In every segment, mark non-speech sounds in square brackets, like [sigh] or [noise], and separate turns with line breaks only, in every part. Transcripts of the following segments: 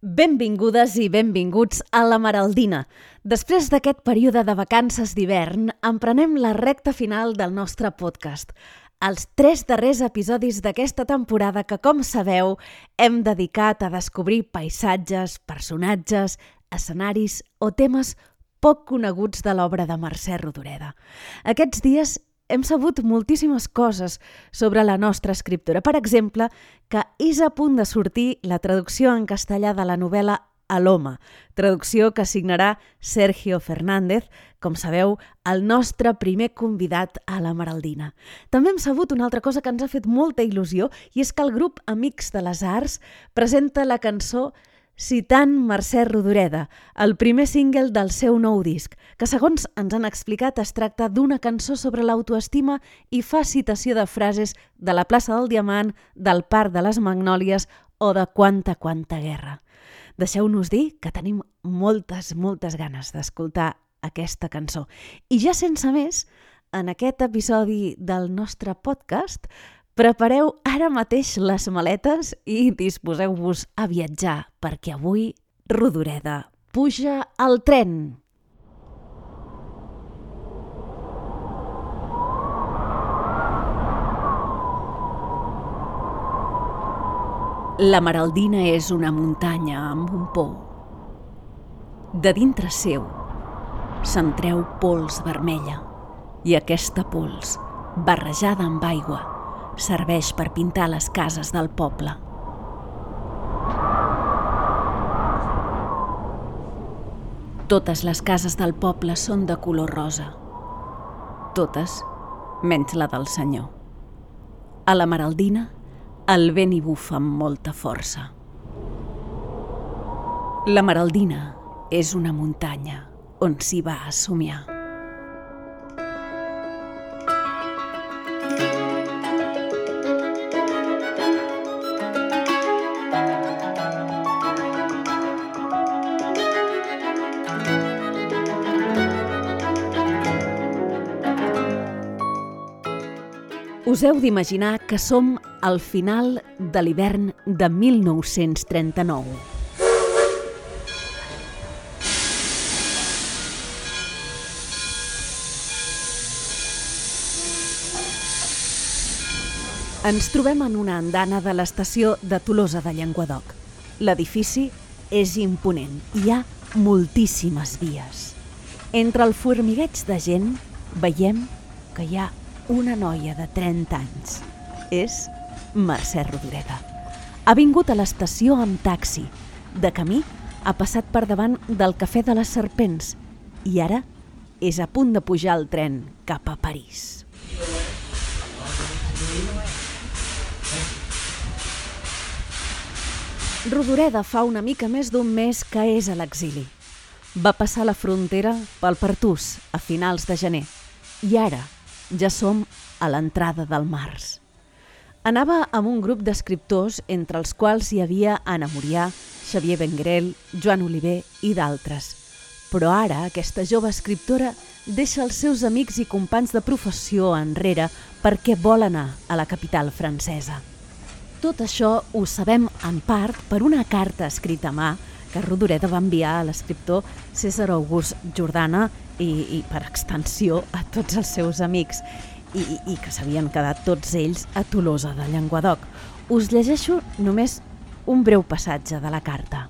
Benvingudes i benvinguts a la Maraldina. Després d'aquest període de vacances d'hivern, emprenem la recta final del nostre podcast. Els tres darrers episodis d'aquesta temporada que, com sabeu, hem dedicat a descobrir paisatges, personatges, escenaris o temes poc coneguts de l'obra de Mercè Rodoreda. Aquests dies hem sabut moltíssimes coses sobre la nostra escriptora. Per exemple, que és a punt de sortir la traducció en castellà de la novel·la a l'home, traducció que signarà Sergio Fernández, com sabeu, el nostre primer convidat a la Maraldina. També hem sabut una altra cosa que ens ha fet molta il·lusió i és que el grup Amics de les Arts presenta la cançó citant Mercè Rodoreda, el primer single del seu nou disc, que segons ens han explicat es tracta d'una cançó sobre l'autoestima i fa citació de frases de la plaça del Diamant, del Parc de les Magnòlies o de Quanta, quanta guerra. Deixeu-nos dir que tenim moltes, moltes ganes d'escoltar aquesta cançó. I ja sense més, en aquest episodi del nostre podcast Prepareu ara mateix les maletes i disposeu-vos a viatjar, perquè avui Rodoreda puja al tren. La Maraldina és una muntanya amb un pou. De dintre seu se'n treu pols vermella i aquesta pols, barrejada amb aigua, serveix per pintar les cases del poble. Totes les cases del poble són de color rosa. Totes, menys la del senyor. A la Maraldina, el vent hi bufa amb molta força. La Maraldina és una muntanya on s'hi va a somiar. Us heu d'imaginar que som al final de l'hivern de 1939. Ens trobem en una andana de l'estació de Tolosa de Llenguadoc. L'edifici és imponent. Hi ha moltíssimes vies. Entre el formigueig de gent veiem que hi ha una noia de 30 anys. És Mercè Rodoreda. Ha vingut a l'estació amb taxi. De camí ha passat per davant del Cafè de les Serpents i ara és a punt de pujar al tren cap a París. Rodoreda fa una mica més d'un mes que és a l'exili. Va passar la frontera pel Pertús a finals de gener i ara ja som a l'entrada del març. Anava amb un grup d'escriptors entre els quals hi havia Anna Murià, Xavier Benguerel, Joan Oliver i d'altres. Però ara aquesta jove escriptora deixa els seus amics i companys de professió enrere perquè vol anar a la capital francesa. Tot això ho sabem en part per una carta escrita a mà que Rodoreda va enviar a l'escriptor César August Jordana i, i per extensió a tots els seus amics i, i que s'havien quedat tots ells a Tolosa de Llenguadoc. Us llegeixo només un breu passatge de la carta.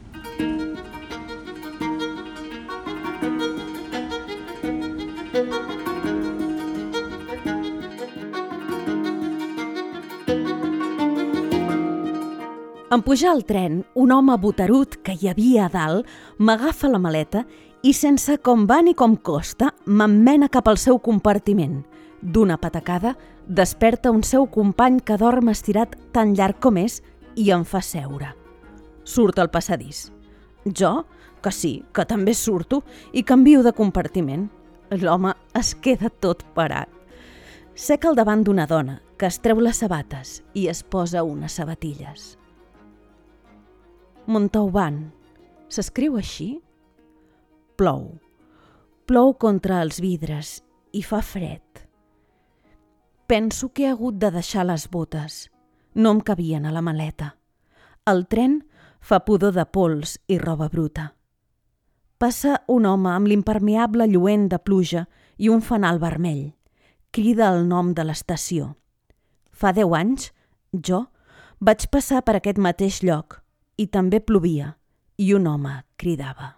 En pujar al tren, un home botarut que hi havia a dalt m'agafa la maleta i sense com va ni com costa m'emmena cap al seu compartiment. D'una patacada, desperta un seu company que dorm estirat tan llarg com és i em fa seure. Surt al passadís. Jo, que sí, que també surto i canvio de compartiment. L'home es queda tot parat. Sec al davant d'una dona que es treu les sabates i es posa unes sabatilles. Montauban. S'escriu així? Plou. Plou contra els vidres i fa fred. Penso que he hagut de deixar les botes. No em cabien a la maleta. El tren fa pudor de pols i roba bruta. Passa un home amb l'impermeable lluent de pluja i un fanal vermell. Crida el nom de l'estació. Fa deu anys, jo, vaig passar per aquest mateix lloc i també plovia i un home cridava.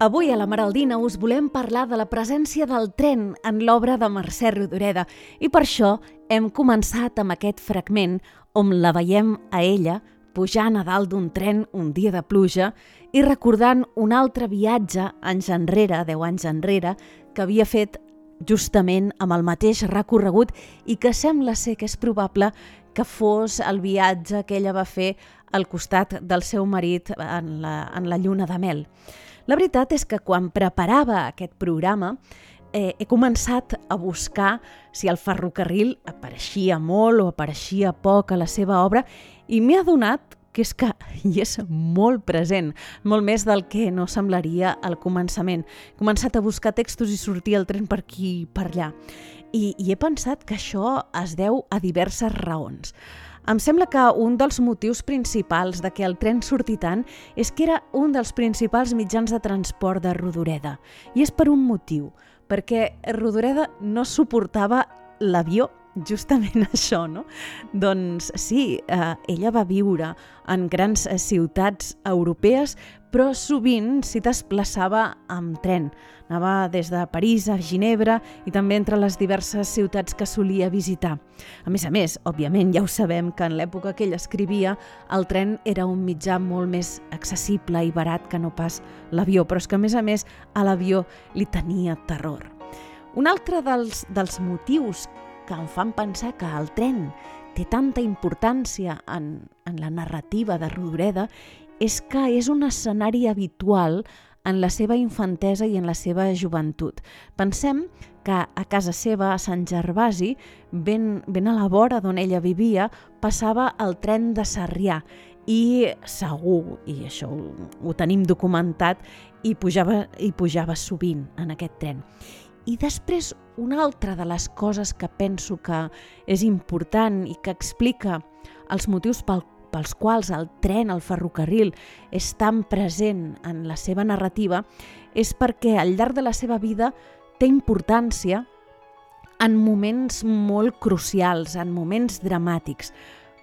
Avui a la Maraldina us volem parlar de la presència del tren en l'obra de Mercè Rodoreda i per això hem començat amb aquest fragment on la veiem a ella pujant a dalt d'un tren un dia de pluja i recordant un altre viatge anys enrere, deu anys enrere, que havia fet justament amb el mateix recorregut i que sembla ser que és probable que fos el viatge que ella va fer al costat del seu marit en la, en la lluna de mel. La veritat és que quan preparava aquest programa eh, he començat a buscar si el ferrocarril apareixia molt o apareixia poc a la seva obra i m'he adonat que és que [laughs] hi és molt present, molt més del que no semblaria al començament. He començat a buscar textos i sortia el tren per aquí i per allà. I, I he pensat que això es deu a diverses raons. Em sembla que un dels motius principals de que el tren surti tant és que era un dels principals mitjans de transport de Rodoreda. I és per un motiu, perquè Rodoreda no suportava l'avió justament [laughs] això, no? Doncs sí, eh, ella va viure en grans eh, ciutats europees, però sovint s'hi desplaçava amb tren. Anava des de París a Ginebra i també entre les diverses ciutats que solia visitar. A més a més, òbviament, ja ho sabem que en l'època que ell escrivia el tren era un mitjà molt més accessible i barat que no pas l'avió, però és que a més a més a l'avió li tenia terror. Un altre dels, dels motius que em fan pensar que el tren té tanta importància en, en la narrativa de Rodoreda és que és un escenari habitual en la seva infantesa i en la seva joventut. Pensem que a casa seva, a Sant Gervasi, ben, ben a la vora d'on ella vivia, passava el tren de Sarrià i segur, i això ho, ho tenim documentat, i pujava, i pujava sovint en aquest tren. I després, una altra de les coses que penso que és important i que explica els motius pel, pels quals el tren, el ferrocarril, és tan present en la seva narrativa, és perquè al llarg de la seva vida té importància en moments molt crucials, en moments dramàtics.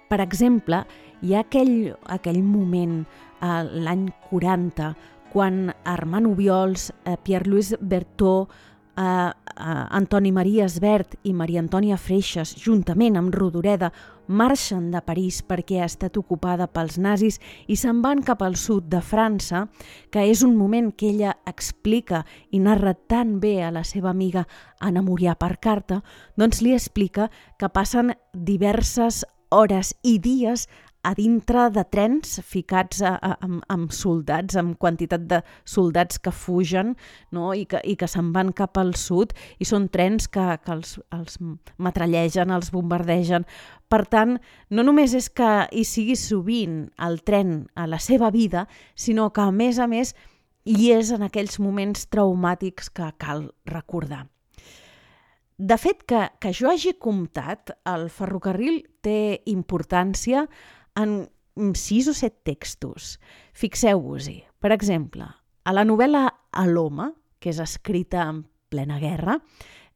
Per exemple, hi ha aquell, aquell moment, eh, l'any 40, quan Armand Ubiols, eh, Pierre-Louis Berthaud, eh, eh, Antoni Maria Esbert i Maria Antònia Freixas, juntament amb Rodoreda, marxen de París perquè ha estat ocupada pels nazis i se'n van cap al sud de França, que és un moment que ella explica i narra tan bé a la seva amiga Anna Murià per carta, doncs li explica que passen diverses hores i dies a dintre de trens ficats a, a, amb, amb soldats, amb quantitat de soldats que fugen no? i que, i que se'n van cap al sud i són trens que, que els, els matrallegen, els bombardegen. Per tant, no només és que hi sigui sovint el tren a la seva vida, sinó que a més a més hi és en aquells moments traumàtics que cal recordar. De fet, que, que jo hagi comptat, el ferrocarril té importància en sis o set textos. Fixeu-vos-hi. Per exemple, a la novel·la Aloma, que és escrita en plena guerra,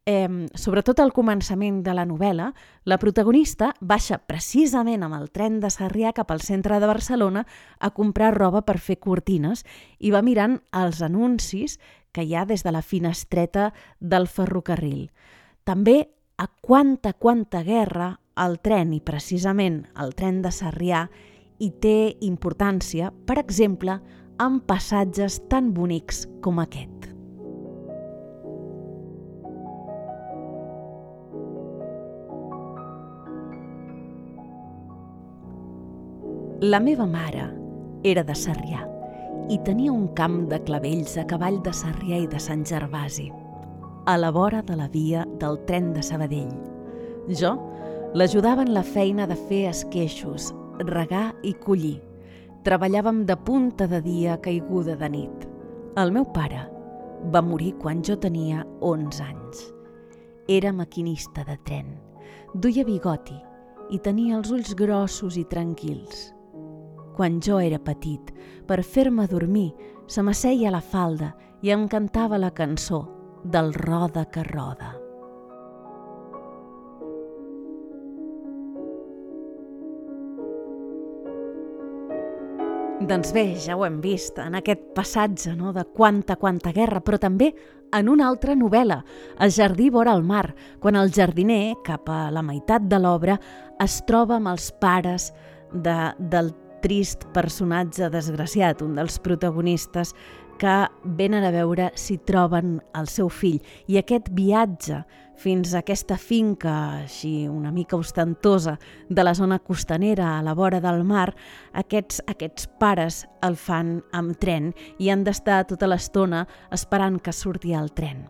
eh, sobretot al començament de la novel·la, la protagonista baixa precisament amb el tren de Sarrià cap al centre de Barcelona a comprar roba per fer cortines i va mirant els anuncis que hi ha des de la finestreta del ferrocarril. També a quanta, quanta guerra el tren, i precisament el tren de Sarrià, hi té importància, per exemple, en passatges tan bonics com aquest. La meva mare era de Sarrià i tenia un camp de clavells a cavall de Sarrià i de Sant Gervasi. a la vora de la via del tren de Sabadell. Jo l'ajudava en la feina de fer esqueixos, regar i collir. Treballàvem de punta de dia caiguda de nit. El meu pare va morir quan jo tenia 11 anys. Era maquinista de tren, duia bigoti i tenia els ulls grossos i tranquils. Quan jo era petit, per fer-me dormir, se m'asseia a la falda i em cantava la cançó del Roda que roda. Doncs bé, ja ho hem vist en aquest passatge no, de quanta, quanta guerra, però també en una altra novel·la, El jardí vora el mar, quan el jardiner, cap a la meitat de l'obra, es troba amb els pares de, del trist personatge desgraciat, un dels protagonistes, que venen a veure si troben el seu fill. I aquest viatge fins a aquesta finca així una mica ostentosa de la zona costanera a la vora del mar, aquests, aquests pares el fan amb tren i han d'estar tota l'estona esperant que surti el tren.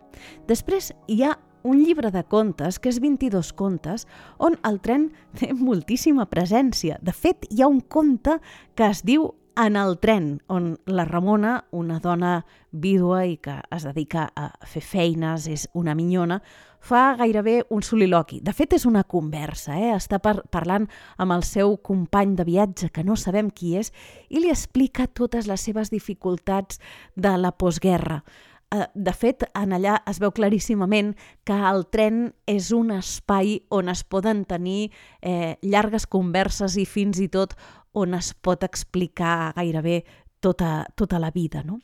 Després hi ha un llibre de contes, que és 22 contes, on el tren té moltíssima presència. De fet, hi ha un conte que es diu en el tren, on la Ramona, una dona vídua i que es dedica a fer feines, és una minyona, fa gairebé un soliloqui. De fet, és una conversa, eh? està par parlant amb el seu company de viatge, que no sabem qui és, i li explica totes les seves dificultats de la postguerra. Eh, de fet, en allà es veu claríssimament que el tren és un espai on es poden tenir eh, llargues converses i fins i tot on es pot explicar gairebé tota, tota la vida. No?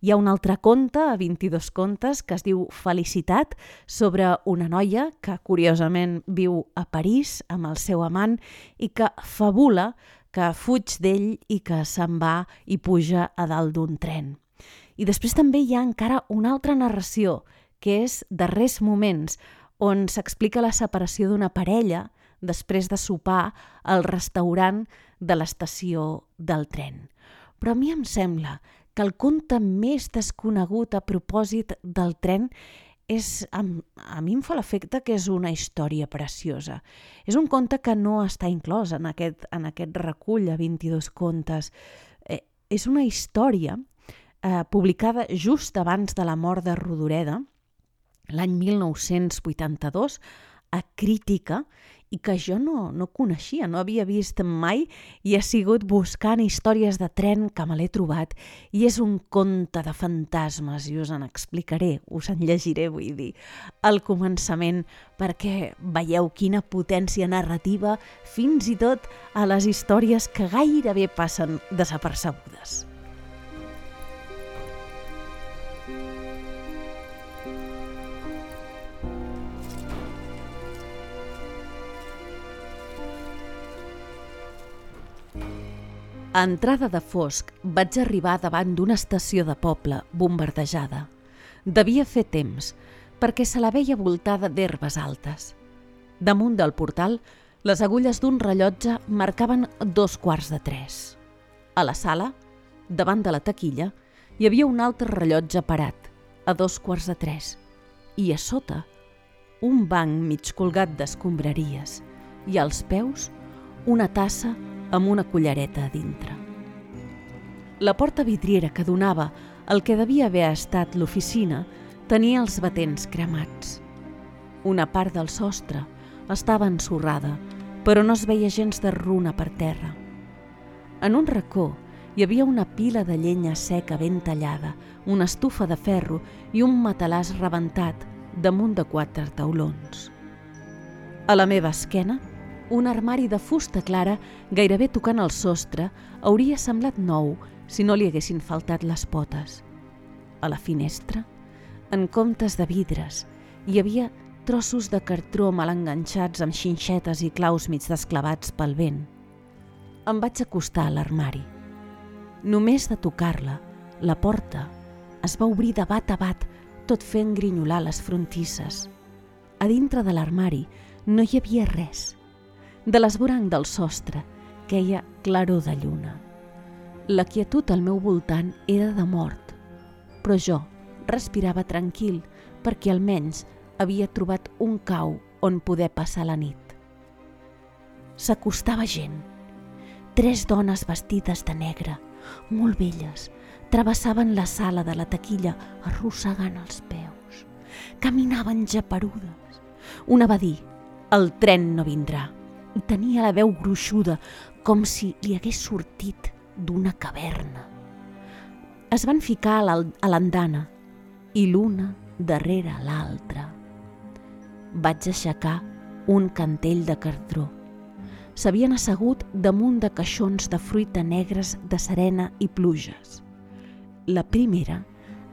Hi ha un altre conte, a 22 contes, que es diu Felicitat, sobre una noia que curiosament viu a París amb el seu amant i que fabula que fuig d'ell i que se'n va i puja a dalt d'un tren. I després també hi ha encara una altra narració, que és Darrers moments, on s'explica la separació d'una parella després de sopar al restaurant de l'estació del tren. Però a mi em sembla que el conte més desconegut a propòsit del tren és, a, a mi em fa l'efecte que és una història preciosa. És un conte que no està inclòs en aquest, en aquest recull a 22 contes. Eh, és una història eh, publicada just abans de la mort de Rodoreda, l'any 1982, a Crítica, i que jo no, no coneixia, no havia vist mai i he sigut buscant històries de tren que me l'he trobat i és un conte de fantasmes i us en explicaré, us en llegiré, vull dir, al començament perquè veieu quina potència narrativa fins i tot a les històries que gairebé passen desapercebudes. A entrada de fosc vaig arribar davant d'una estació de poble bombardejada. Devia fer temps, perquè se la veia voltada d'herbes altes. Damunt del portal, les agulles d'un rellotge marcaven dos quarts de tres. A la sala, davant de la taquilla, hi havia un altre rellotge parat, a dos quarts de tres. I a sota, un banc mig colgat d'escombraries i als peus una tassa amb una cullereta a dintre. La porta vidriera que donava el que devia haver estat l'oficina tenia els batents cremats. Una part del sostre estava ensorrada, però no es veia gens de runa per terra. En un racó hi havia una pila de llenya seca ben tallada, una estufa de ferro i un matalàs rebentat damunt de quatre taulons. A la meva esquena un armari de fusta clara, gairebé tocant el sostre, hauria semblat nou si no li haguessin faltat les potes. A la finestra, en comptes de vidres, hi havia trossos de cartró mal enganxats amb xinxetes i claus mig desclavats pel vent. Em vaig acostar a l'armari. Només de tocar-la, la porta es va obrir de bat a bat, tot fent grinyolar les frontisses. A dintre de l'armari no hi havia res de l'esvoranc del sostre, queia claror de lluna. La quietud al meu voltant era de mort, però jo respirava tranquil perquè almenys havia trobat un cau on poder passar la nit. S'acostava gent. Tres dones vestides de negre, molt velles, travessaven la sala de la taquilla arrossegant els peus. Caminaven japerudes. Una va dir, el tren no vindrà. Tenia la veu gruixuda, com si li hagués sortit d'una caverna. Es van ficar a l'andana i l'una darrere l'altra. Vaig aixecar un cantell de cardró. S'havien assegut damunt de caixons de fruita negres de serena i pluges. La primera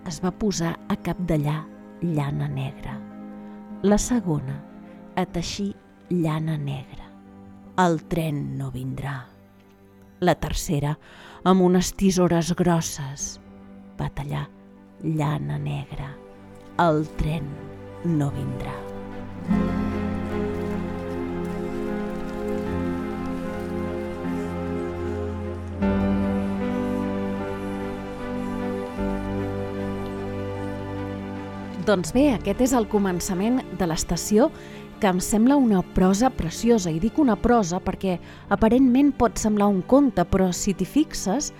es va posar a capdallar llana negra. La segona a teixir llana negra. El tren no vindrà. La tercera, amb unes tisores grosses, va tallar llana negra. El tren no vindrà. Doncs bé, aquest és el començament de l'estació que em sembla una prosa preciosa. I dic una prosa perquè aparentment pot semblar un conte, però si t'hi fixes,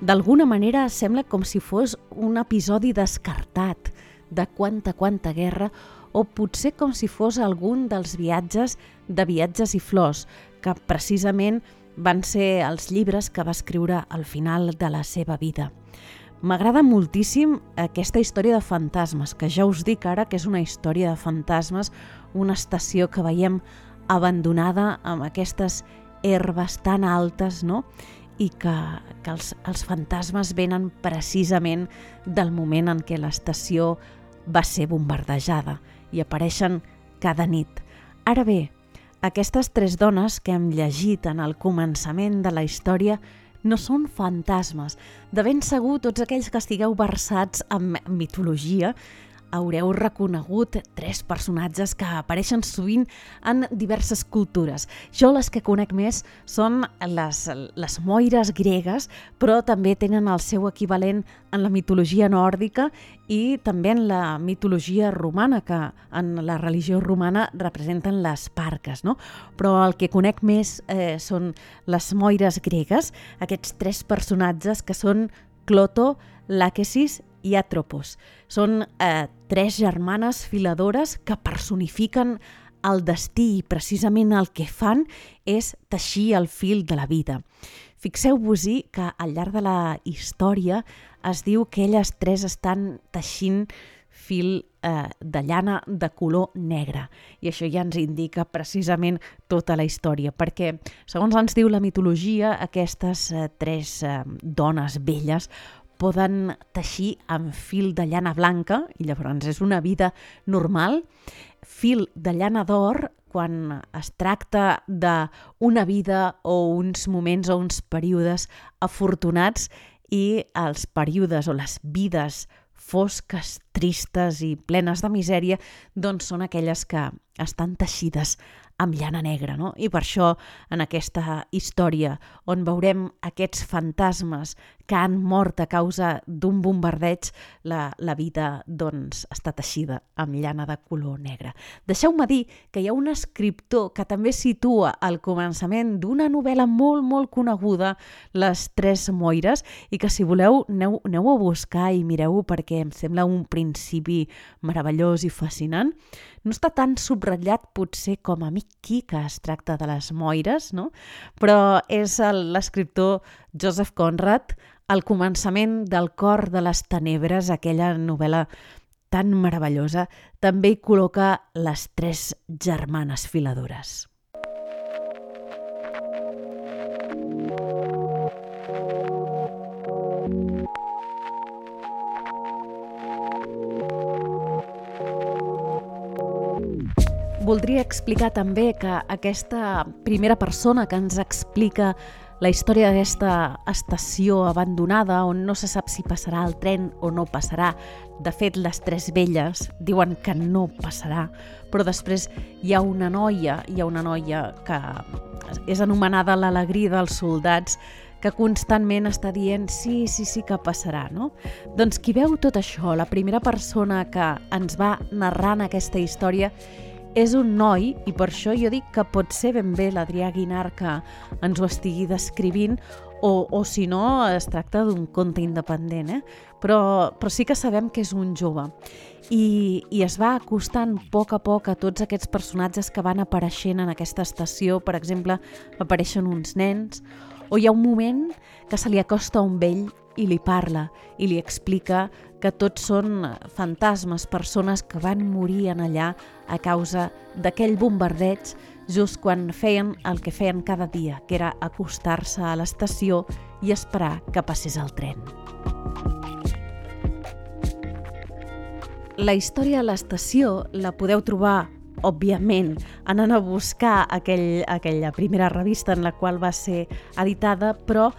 d'alguna manera sembla com si fos un episodi descartat de quanta, quanta guerra, o potser com si fos algun dels viatges de Viatges i Flors, que precisament van ser els llibres que va escriure al final de la seva vida. M'agrada moltíssim aquesta història de fantasmes, que ja us dic ara que és una història de fantasmes, una estació que veiem abandonada amb aquestes herbes tan altes, no? i que, que els, els fantasmes venen precisament del moment en què l'estació va ser bombardejada i apareixen cada nit. Ara bé, aquestes tres dones que hem llegit en el començament de la història no són fantasmes. De ben segur, tots aquells que estigueu versats en mitologia haureu reconegut tres personatges que apareixen sovint en diverses cultures. Jo les que conec més són les, les moires gregues, però també tenen el seu equivalent en la mitologia nòrdica i també en la mitologia romana, que en la religió romana representen les parques. No? Però el que conec més eh, són les moires gregues, aquests tres personatges que són Cloto, Làquesis i Atropos. Són eh, tres germanes filadores que personifiquen el destí i precisament el que fan és teixir el fil de la vida. Fixeu-vos-hi que al llarg de la història es diu que elles tres estan teixint fil eh, de llana de color negre. I això ja ens indica precisament tota la història, perquè, segons ens diu la mitologia, aquestes eh, tres eh, dones velles poden teixir amb fil de llana blanca, i llavors és una vida normal, fil de llana d'or quan es tracta d'una vida o uns moments o uns períodes afortunats i els períodes o les vides fosques, tristes i plenes de misèria, doncs són aquelles que estan teixides amb llana negra, no? I per això, en aquesta història, on veurem aquests fantasmes que han mort a causa d'un bombardeig, la, la vida doncs, està teixida amb llana de color negre. Deixeu-me dir que hi ha un escriptor que també situa al començament d'una novel·la molt, molt coneguda, Les Tres Moires, i que si voleu aneu, aneu a buscar i mireu perquè em sembla un principi meravellós i fascinant. No està tan subratllat potser com a Mick Key, que es tracta de les Moires, no? però és l'escriptor Joseph Conrad, al començament del cor de les tenebres, aquella novel·la tan meravellosa, també hi col·loca les tres germanes filadores. Voldria explicar també que aquesta primera persona que ens explica la història d'aquesta estació abandonada on no se sap si passarà el tren o no passarà. De fet, les tres velles diuen que no passarà, però després hi ha una noia, hi ha una noia que és anomenada l'alegria dels soldats, que constantment està dient sí, sí, sí que passarà, no? Doncs qui veu tot això, la primera persona que ens va narrant aquesta història és un noi, i per això jo dic que pot ser ben bé l'Adrià Guinar que ens ho estigui descrivint, o, o si no, es tracta d'un conte independent, eh? però, però sí que sabem que és un jove. I, I es va acostant a poc a poc a tots aquests personatges que van apareixent en aquesta estació. Per exemple, apareixen uns nens, o hi ha un moment que se li acosta un vell i li parla i li explica que tots són fantasmes, persones que van morir en allà a causa d'aquell bombardeig just quan feien el que feien cada dia, que era acostar-se a l'estació i esperar que passés el tren. La història a l'estació la podeu trobar òbviament, anant a buscar aquell, aquella primera revista en la qual va ser editada, però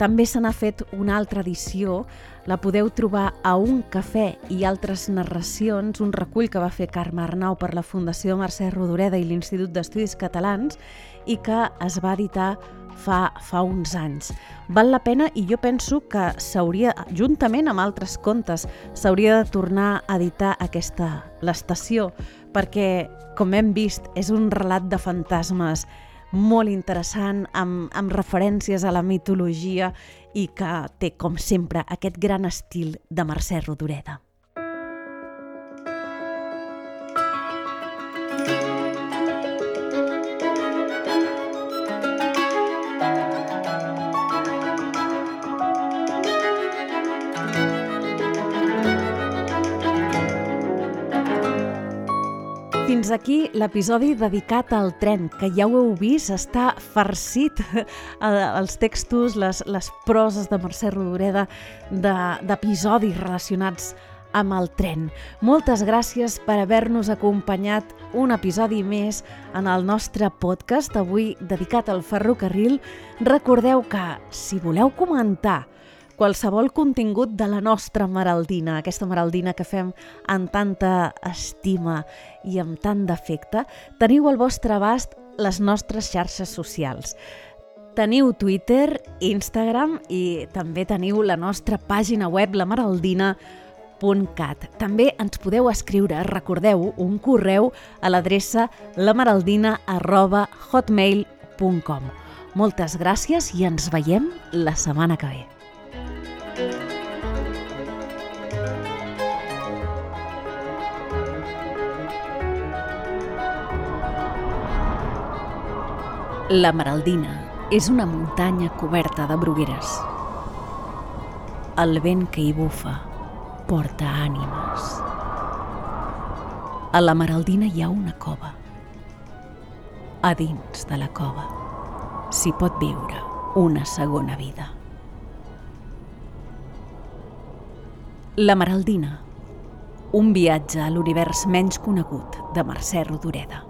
també se n'ha fet una altra edició, la podeu trobar a Un cafè i altres narracions, un recull que va fer Carme Arnau per la Fundació Mercè Rodoreda i l'Institut d'Estudis Catalans i que es va editar fa, fa uns anys. Val la pena i jo penso que s'hauria, juntament amb altres contes, s'hauria de tornar a editar aquesta l'estació, perquè, com hem vist, és un relat de fantasmes molt interessant, amb, amb referències a la mitologia i que té, com sempre, aquest gran estil de Mercè Rodoreda. Fins aquí l'episodi dedicat al tren, que ja ho heu vist, està farcit els textos, les, les proses de Mercè Rodoreda d'episodis de, relacionats amb el tren. Moltes gràcies per haver-nos acompanyat un episodi més en el nostre podcast, avui dedicat al ferrocarril. Recordeu que, si voleu comentar qualsevol contingut de la nostra Maraldina, aquesta Maraldina que fem amb tanta estima i amb tant d'afecte, teniu al vostre abast les nostres xarxes socials. Teniu Twitter, Instagram i també teniu la nostra pàgina web, la maraldina.cat. També ens podeu escriure, recordeu, un correu a l'adreça lamaraldina.hotmail.com. Moltes gràcies i ens veiem la setmana que ve. La Maraldina és una muntanya coberta de brugueres. El vent que hi bufa porta ànimes. A la Maraldina hi ha una cova. A dins de la cova s'hi pot viure una segona vida. La Maraldina, un viatge a l'univers menys conegut de Mercè Rodoreda.